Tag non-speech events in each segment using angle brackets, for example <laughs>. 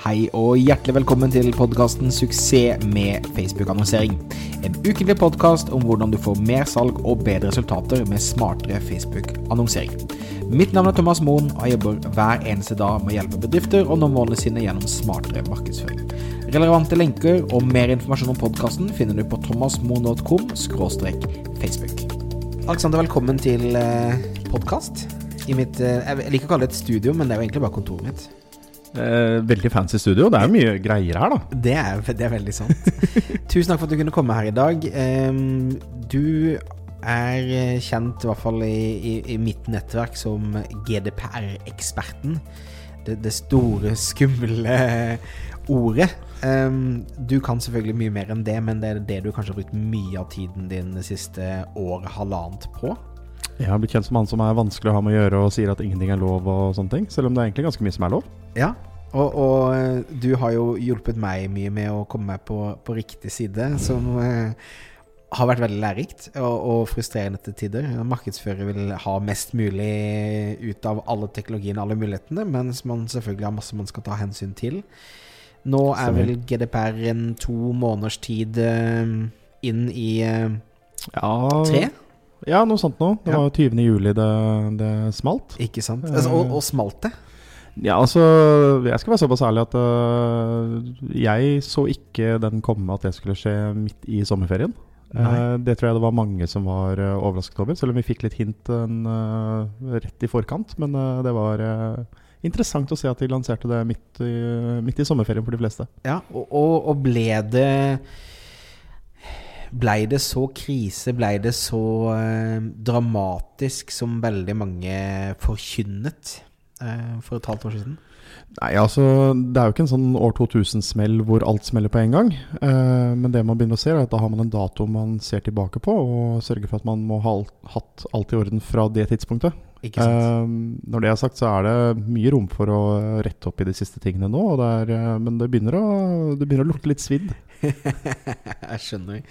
Hei og hjertelig velkommen til podkasten 'Suksess med Facebook-annonsering'. En ukentlig podkast om hvordan du får mer salg og bedre resultater med smartere Facebook-annonsering. Mitt navn er Thomas Moen, og jeg jobber hver eneste dag med å hjelpe bedrifter å nå målene sine gjennom smartere markedsføring. Relevante lenker og mer informasjon om podkasten finner du på thomasmoen.com facebook. Alexander, velkommen til podkast. I mitt, eh, jeg liker å kalle det et studio, men det er jo egentlig bare kontoret mitt. Eh, veldig fancy studio. Det er mye greier her, da. Det er, det er veldig sant. <laughs> Tusen takk for at du kunne komme her i dag. Um, du er kjent, i hvert fall i, i, i mitt nettverk, som GDPR-eksperten. Det, det, store, skumle ordet. Um, du kan selvfølgelig mye mer enn det, men det er det du kanskje har brukt mye av tiden din det siste året, halvannet på? Jeg har blitt kjent som han som er vanskelig å ha med å gjøre og sier at ingenting er lov og sånne ting. Selv om det er egentlig ganske mye som er lov. Ja, og, og du har jo hjulpet meg mye med å komme meg på, på riktig side, som eh, har vært veldig lærerikt og, og, frustrerende til tider. Markedsfører vil ha mest mulig ut av alle teknologiene, alle mulighetene, mens man selvfølgelig har masse man skal ta hensyn til. Nå er vel GDPR en to måneders tid uh, inn i uh, ja, tre? Ja, noe sånt noe. Det var 20. juli det, det smalt. Ikke sant. Altså, og, og smalt det? Ja, altså Jeg skal være såpass ærlig at uh, jeg så ikke den komme at det skulle skje midt i sommerferien. Uh, det tror jeg det var mange som var uh, overrasket over, selv om vi fikk litt hint rett i forkant. Men det var interessant å se at de lanserte det midt i, midt i sommerferien for de fleste. Ja, og, og ble det Blei det så krise, blei det så eh, dramatisk som veldig mange forkynnet eh, for et halvt år siden? Nei, altså Det er jo ikke en sånn år 2000-smell hvor alt smeller på en gang. Eh, men det man begynner å se, er at da har man en dato man ser tilbake på, og sørger for at man må ha hatt alt i orden fra det tidspunktet. Ikke sant? Eh, når det er sagt, så er det mye rom for å rette opp i de siste tingene nå. Det er, eh, men det begynner, å, det begynner å lukte litt svidd. <laughs> jeg skjønner.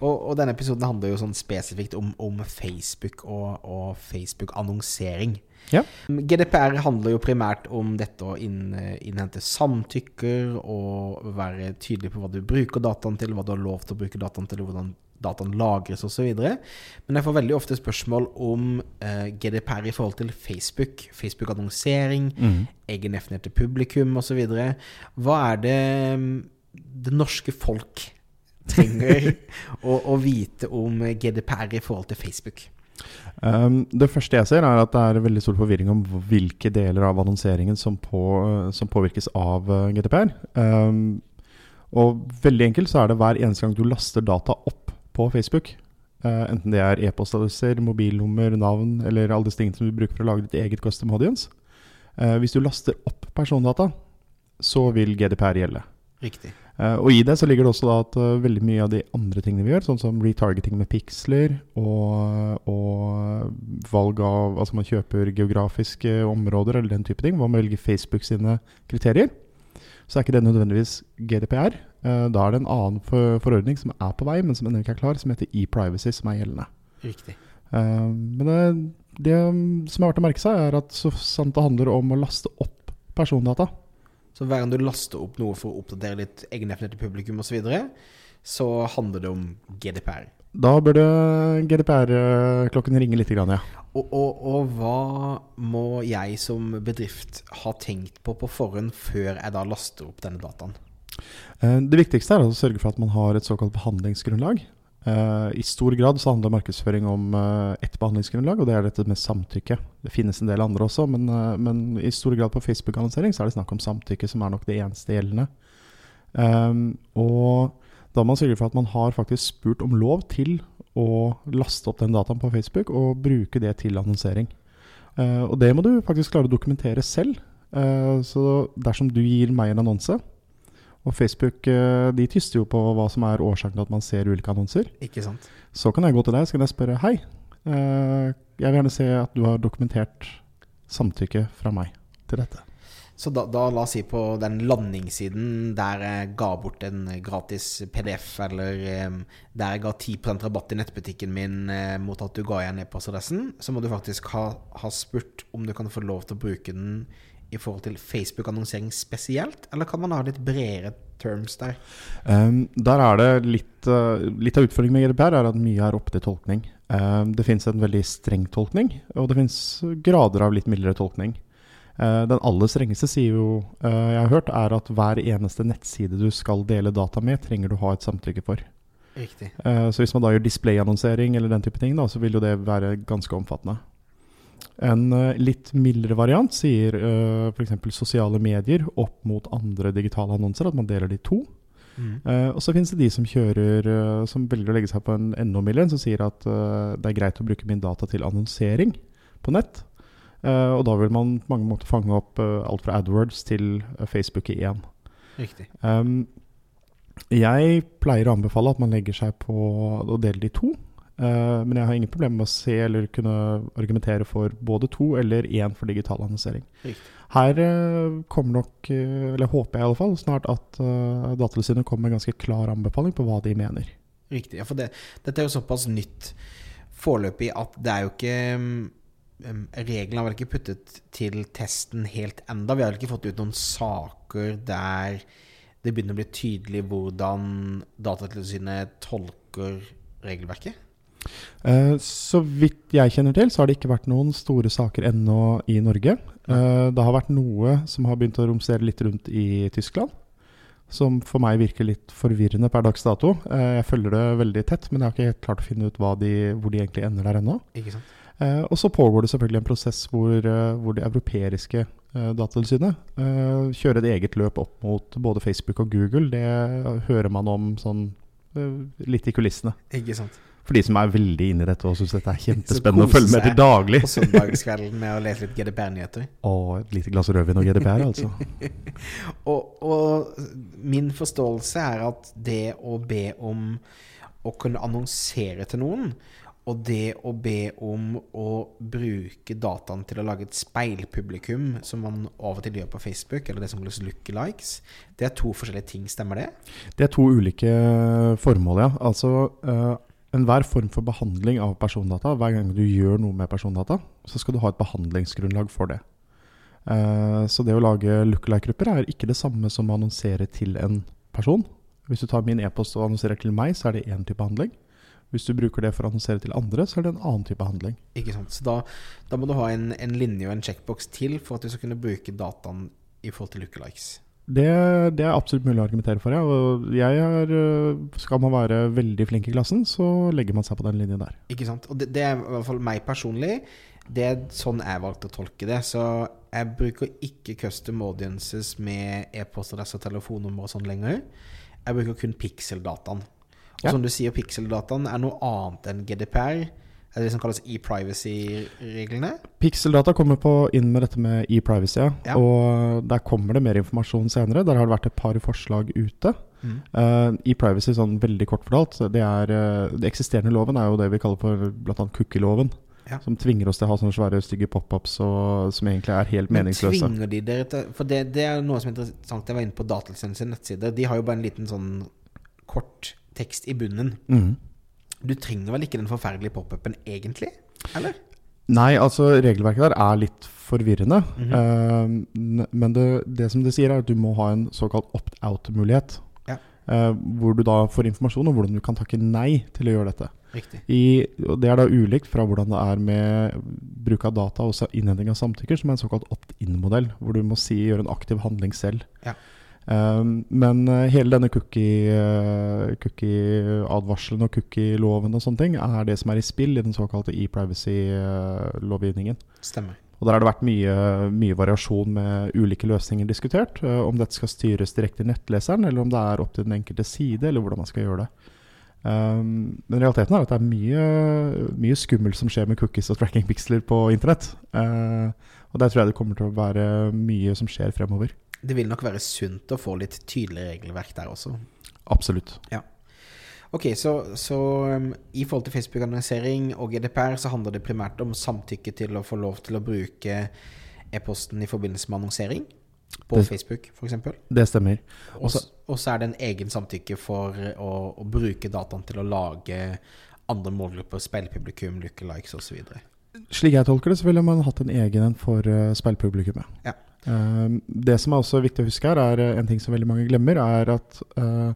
Og, og, denne episoden handler jo sånn spesifikt om, om Facebook og, og Facebook-annonsering. Ja. GDPR handler jo primært om dette å innhente samtykker og være tydelig på hva du bruker dataen til, hva du har lov til å bruke dataen til, hvordan dataen lagres osv. Men jeg får veldig ofte spørsmål om eh, GDPR i forhold til Facebook. Facebook-annonsering, mm. egenheftighet til publikum osv. Hva er det det norske folk trenger <laughs> å, å, vite om GDPR i forhold til Facebook? Um, det første jeg ser, er at det er veldig stor forvirring om hvilke deler av annonseringen som, på, som påvirkes av uh, GDPR. Um, og veldig enkelt så er det hver eneste gang du laster data opp på Facebook, uh, enten det er e-postadresser, mobilnummer, navn eller alle disse tingene som du bruker for å lage ditt eget custom audience, uh, hvis du laster opp persondata, så vil GDPR gjelde. Riktig. Uh, og i det så ligger det også da at uh, veldig mye av de andre tingene vi gjør, sånn som retargeting med piksler og, og valg av Altså man kjøper geografiske områder eller den type ting, Hva med å velge Facebook sine kriterier, så er ikke det nødvendigvis GDPR. Uh, da er det en annen for forordning som er på vei, men som ennå ikke er klar, som heter e-privacy, som er gjeldende. Riktig. men det, det som er verdt å merke seg, er at så sant det handler om å laste opp persondata, så hver gang du laster opp noe for å oppdatere litt egenheftighet til publikum osv., så, videre, så handler det om GDPR. Da burde GDPR-klokken ringe litt, ja. Og, og, og, hva må jeg som bedrift ha tenkt på på forhånd før jeg da laster opp denne dataen? Eh, det viktigste er å sørge for at man har et såkalt behandlingsgrunnlag. Uh, I stor grad så handler markedsføring om uh, ett behandlingsgrunnlag, og det er dette med samtykke. Det finnes en del andre også, men, uh, men i stor grad på Facebook-annonsering så er det snakk om samtykke, som er nok det eneste gjeldende. Um, og da må man sørge for at man har faktisk spurt om lov til å laste opp den dataen på Facebook og bruke det til annonsering. og det må du faktisk klare å dokumentere selv. så dersom du gir meg en annonse, og Facebook eh, de tyster jo på hva som er årsaken til at man ser ulike annonser. Ikke sant? Så kan jeg gå til deg så kan jeg spørre Hei, eh, jeg vil gjerne se at du har dokumentert samtykke fra meg til dette. Så da, da, la oss si på den landingssiden der jeg ga bort en gratis PDF, eller um, der jeg ga 10% rabatt i nettbutikken min mot at du ga igjen e-postadressen, så må du faktisk ha, ha, spurt om du kan få lov til å bruke den i forhold til Facebook-annonsering spesielt, eller kan man ha litt bredere terms der? Um, der er det litt, uh, litt av utfordringen med GDPR er at mye er opp til tolkning. Um, det finnes en veldig streng tolkning, og det finnes grader av litt mildere tolkning. Uh, den aller strengeste sier jo, uh, jeg har hørt, er at hver eneste nettside du skal dele data med, trenger du ha et samtykke for. Riktig. så hvis man da gjør displayannonsering eller den type ting, da, så vil jo det være ganske omfattende. En uh, litt mildere variant sier uh, f.eks. sosiale medier opp mot andre digitale annonser, at man deler de to. Mm. Uh, og så finnes det de som kjører uh, som velger å legge seg på en enda mildere, som sier at uh, det er greit å bruke min data til annonsering på nett. og da vil man på mange måter fange opp alt fra AdWords til Facebook i én. Riktig. Um, jeg pleier å anbefale at man legger seg på å dele de to. Uh, men jeg har ingen problemer med å se eller kunne argumentere for både to eller én for digital annonsering. Riktig. Her uh, kommer nok, uh, eller håper jeg i alle fall, snart at uh, Datatilsynet kommer med en ganske klar anbefaling på hva de mener. Riktig. Ja, for det, dette er jo såpass nytt foreløpig at det er jo ikke um, Reglene har vel ikke puttet til testen helt enda. Vi har vel ikke fått ut noen saker der det begynner å bli tydelig hvordan Datatilsynet tolker regelverket? Eh, så vidt jeg kjenner til, så har det ikke vært noen store saker ennå i Norge. Uh, det har vært noe som har begynt å romstere litt rundt i Tyskland. Som for meg virker litt forvirrende per dags dato. Uh, jeg følger det veldig tett, men jeg har ikke helt klart å finne ut de, hvor de egentlig ender der ennå. og så pågår det selvfølgelig en prosess hvor, hvor det europeiske Datatilsynet kjører et eget løp opp mot både Facebook og Google. Det hører man om sånn litt i kulissene. Ikke sant for de som er veldig inne i dette og syns dette er <laughs> kjempespennende å følge med til daglig. På søndagskvelden med å lese litt GDPR-nyheter. Og <laughs> et lite glass rødvin og GDPR, altså. <laughs> og, og, min forståelse er at det å be om å kunne annonsere til noen, og det å be om å bruke dataen til å lage et speilpublikum, som man av og til gjør på Facebook, eller det som kalles lookalikes, det er to forskjellige ting, stemmer det? Det er to ulike formål, ja. Altså uh, enhver form for behandling av persondata, hver gang du gjør noe med persondata, så skal du ha et behandlingsgrunnlag for det. Uh, så det å lage lookalike-grupper er ikke det samme som å annonsere til en person. Hvis du tar min e-post og annonserer til meg, så er det én type handling. Hvis du bruker det for å annonsere til andre, så er det en annen type handling. Ikke sant. Så da, da må du ha en, en linje og en checkbox til for at du skal kunne bruke dataen i forhold til lookalikes. Det, det, er absolutt mulig å argumentere for, ja. Og jeg er, øh, skal man være veldig flink i klassen, så legger man seg på den linjen der. Ikke sant. Og det, det er i hvert fall meg personlig. Det er sånn jeg valgte å tolke det. Så jeg bruker ikke custom audiences med e-postadresse og telefonnummer og sånn lenger. Jeg bruker kun pixel-dataen. Og ja. som du sier, pixel-dataen er noe annet enn GDPR. Er det det som kalles e-privacy-reglene? Pixel-data kommer på inn med dette med e-privacy, ja. Og der kommer det mer informasjon senere. Der har det vært et par forslag ute. Mm. Uh, e-privacy, sånn veldig kort fortalt, det er uh, Det eksisterende loven er jo det vi kaller for bl.a. cookie-loven. Ja. Som tvinger oss til å ha sånne svære, stygge pop-ups som egentlig er helt Men meningsløse. Tvinger de dere til For det, det, er noe som er interessant. Jeg var inne på Datatilsynets nettside. De har jo bare en liten sånn kort tekst i bunnen. Mm. Du trenger vel ikke den forferdelige pop-upen egentlig? Eller? Nei, altså regelverket der er litt forvirrende. Mm -hmm. uh, men det, det, som det sier, er at du må ha en såkalt opt-out-mulighet. Ja. Uh, hvor du da får informasjon om hvordan du kan takke nei til å gjøre dette. I, det er da ulikt fra hvordan det er med bruk av data og innhenting av samtykker, som er en såkalt opt-in-modell, hvor du må si, gjøre en aktiv handling selv. Ja. Um, men uh, hele denne cookie-advarselen uh, cookie og cookie-loven og sånne ting er det som er i spill i den såkalte e-privacy-lovgivningen. Stemmer. Og Der har det vært mye, mye variasjon med ulike løsninger diskutert. Uh, om dette skal styres direkte i nettleseren, eller om det er opp til den enkelte side, eller hvordan man skal gjøre det. Um, men realiteten er at det er mye, mye skummelt som skjer med cookies og tracking pixler på internett. Uh, og der tror jeg det kommer til å være mye som skjer fremover det vil nok være sunt å få litt tydelig regelverk der også. Absolutt. Ja. Ok, så, så um, i forhold til Facebook-annonsering og GDPR så handler det primært om samtykke til å få lov til å bruke e-posten i forbindelse med annonsering? På det, Facebook, f.eks.? Det stemmer. Og så er det en egen samtykke for å, å bruke dataen til å lage andre målgrupper, speilpublikum, lookalikes osv. Slik jeg tolker det, så ville man hatt en egen en for uh, speilpublikummet. Ja. Eh, det som er også viktig å huske her, er eh, en ting som veldig mange glemmer, er at eh,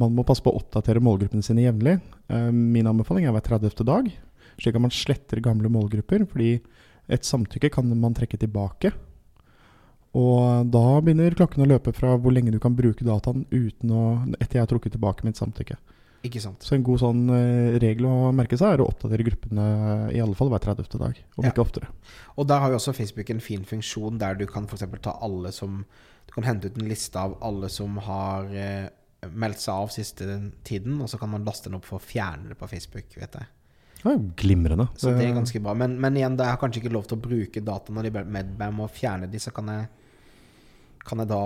man må passe på å oppdatere målgruppene sine jevnlig. Eh, min anbefaling er hver 30. dag, slik at man sletter gamle målgrupper. Fordi et samtykke kan man trekke tilbake. Og da begynner klokken å løpe fra hvor lenge du kan bruke dataen uten å, etter jeg har trukket tilbake mitt samtykke. Ikke sant. Så en god sånn eh, regel å merke seg er å oppdatere gruppene i alle fall hver 30. dag, om Ja. ikke oftere. Og der har jo også Facebook en fin funksjon der du kan f.eks. ta alle som Du kan hente ut en liste av alle som har eh, meldt seg av siste tiden, og så kan man laste den opp for å fjerne det på Facebook, vet jeg. Det er glimrende. Så det er ganske bra. Men, men igjen, jeg har kanskje ikke lov til å bruke data når de med meg må fjerne de, så kan jeg kan jeg da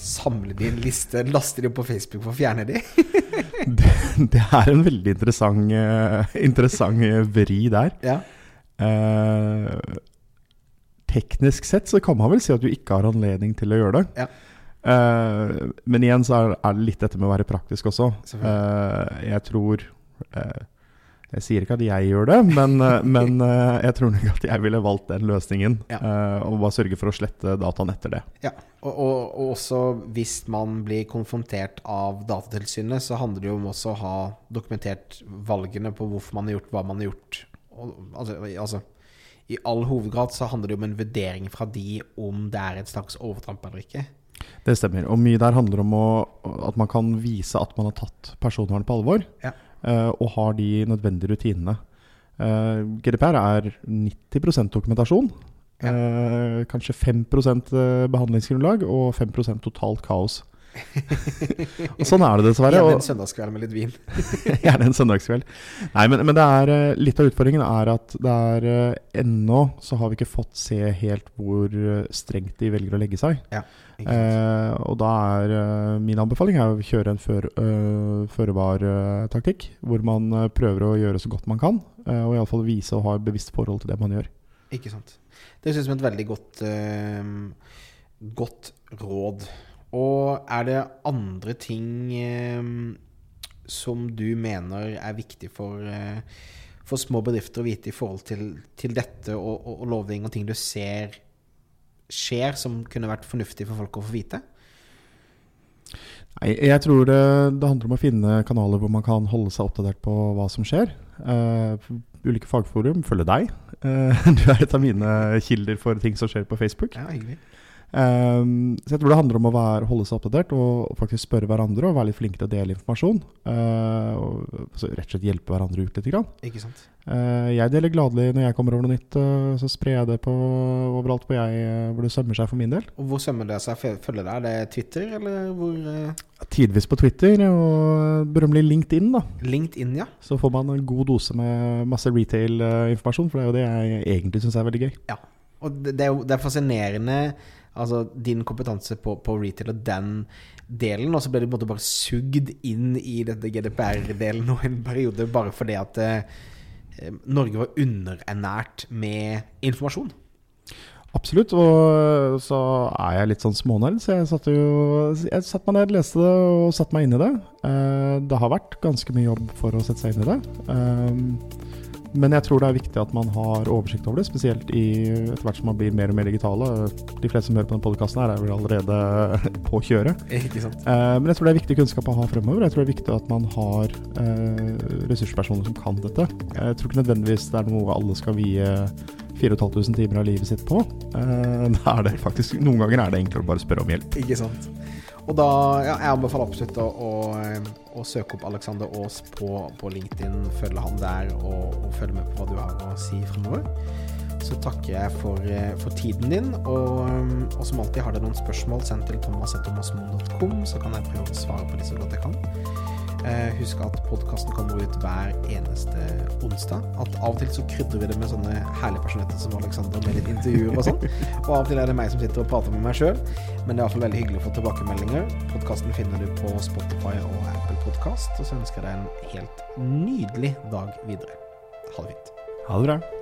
samle de i en liste, laste de opp på Facebook for å fjerne de? <laughs> det, det er en veldig interessant, uh, interessant eh, vri der. Ja. Uh, teknisk sett så kan man vel si at du ikke har anledning til å gjøre det. Ja. Uh, men igjen så er, er det litt dette med å være praktisk også. Jeg tror Jeg sier ikke at jeg gjør det, men, eh, <laughs> men eh, jeg tror nok at jeg ville valgt den løsningen. Ja. eh, og bare sørge for å slette dataen etter det. Ja, og, og, og også hvis man blir konfrontert av Datatilsynet, så handler det jo om også å ha dokumentert valgene på hvorfor man har gjort hva man har gjort. Og, altså, altså, I all hovedgrad så handler det om en vurdering fra de om det er et slags overtramp eller ikke. Det stemmer. Og mye der handler om å, at man kan vise at man har tatt personvernet på alvor, Ja. Eh, og har de nødvendige rutinene. Eh, GDPR er 90 dokumentasjon. Ja. Eh, kanskje 5 eh, behandlingsgrunnlag og 5% totalt kaos. <laughs> og sånn er det dessverre. Gjerne en søndagskveld med litt vin. <laughs> Gjerne en søndagskveld. Nei, men, men det er, eh, litt av utfordringen er at det er eh, ennå så har vi ikke fått se helt hvor eh, strengt de velger å legge seg. Sant? Eh, og da er min anbefaling er å kjøre en før, øh, føre-var-taktikk, hvor man prøver å gjøre så godt man kan, øh, og iallfall vise og ha et bevisst forhold til det man gjør. Ikke sant. Det synes jeg er et veldig godt, øh, godt råd. Og er det andre ting eh, som du mener er viktig for, eh, for små bedrifter å vite i forhold til, til dette og, og, og lovgivning og ting du ser skjer, som kunne vært fornuftig for folk å få vite? Nei, jeg tror det, det handler om å finne kanaler hvor man kan holde seg oppdatert på hva som skjer. Eh, ulike fagforum følger deg. Eh, <laughs> du er et av mine kilder for ting som skjer på Facebook. Ja, hyggelig. Um, så jeg tror det handler om å være, holde seg oppdatert og, og faktisk spørre hverandre og være litt flinke til å dele informasjon. Uh, og altså, rett og slett hjelpe hverandre ut litt. Grann. Ikke sant? Uh, jeg deler gladelig når jeg kommer over noe nytt, uh, så sprer jeg det på overalt på jeg, hvor det sømmer seg for min del. Og hvor sømmer det seg Følger følge deg? Er det Twitter, eller hvor Tidvis på Twitter og berømmelig LinkedIn. da LinkedIn, ja. Så får man en god dose med masse retail-informasjon, for det er jo det jeg egentlig syns er veldig gøy. Ja. Og det, det er det er fascinerende Altså din kompetanse på, på retail og den delen, og så ble du på en måte bare sugd inn i dette GDPR-delen nå en periode bare fordi at eh, Norge var underernært med informasjon. Absolutt, og så er jeg litt sånn smånerd, så jeg satte jo Jeg satte meg ned, leste det og satte meg inn i det. Eh, Det har vært ganske mye jobb for å sette seg inn i det. Men jeg tror det er viktig at man har oversikt over det, spesielt i, etter hvert som man blir mer og mer digitale. De fleste som hører på denne podkasten er vel allerede <laughs> på kjøret. Ikke sant? Eh, Men jeg tror det er viktig kunnskap å ha fremover. Jeg tror det er viktig at man har eh, ressurspersoner som kan dette. Jeg tror ikke nødvendigvis det er noe alle skal vie 4500 timer av livet sitt på. Eh, da er det faktisk, noen ganger er det enklere å bare spørre om hjelp. Ikke sant. Og da ja, Jeg anbefaler absolutt å, å, å søke opp Alexander Aas på, på LinkedIn, følge han der og, og følge med på hva du har å si fremover. Så takker jeg for, eh, for tiden din. Og, og som alltid, har dere noen spørsmål, send til thomas.thomasmoen.com, så kan jeg prøve å svare på de så godt jeg kan. Eh, husk at podkasten kommer ut hver eneste onsdag. At Av og til så krydrer vi det med sånne herlige personetter som Alexander med litt intervjuer og sånn. Og av og til er det meg som sitter og prater med meg sjøl. Men det er iallfall veldig hyggelig å få tilbakemeldinger. Podkasten finner du på Spotify og Apple Podkast. Og så ønsker jeg deg en helt nydelig dag videre. Ha det fint. Ha det bra.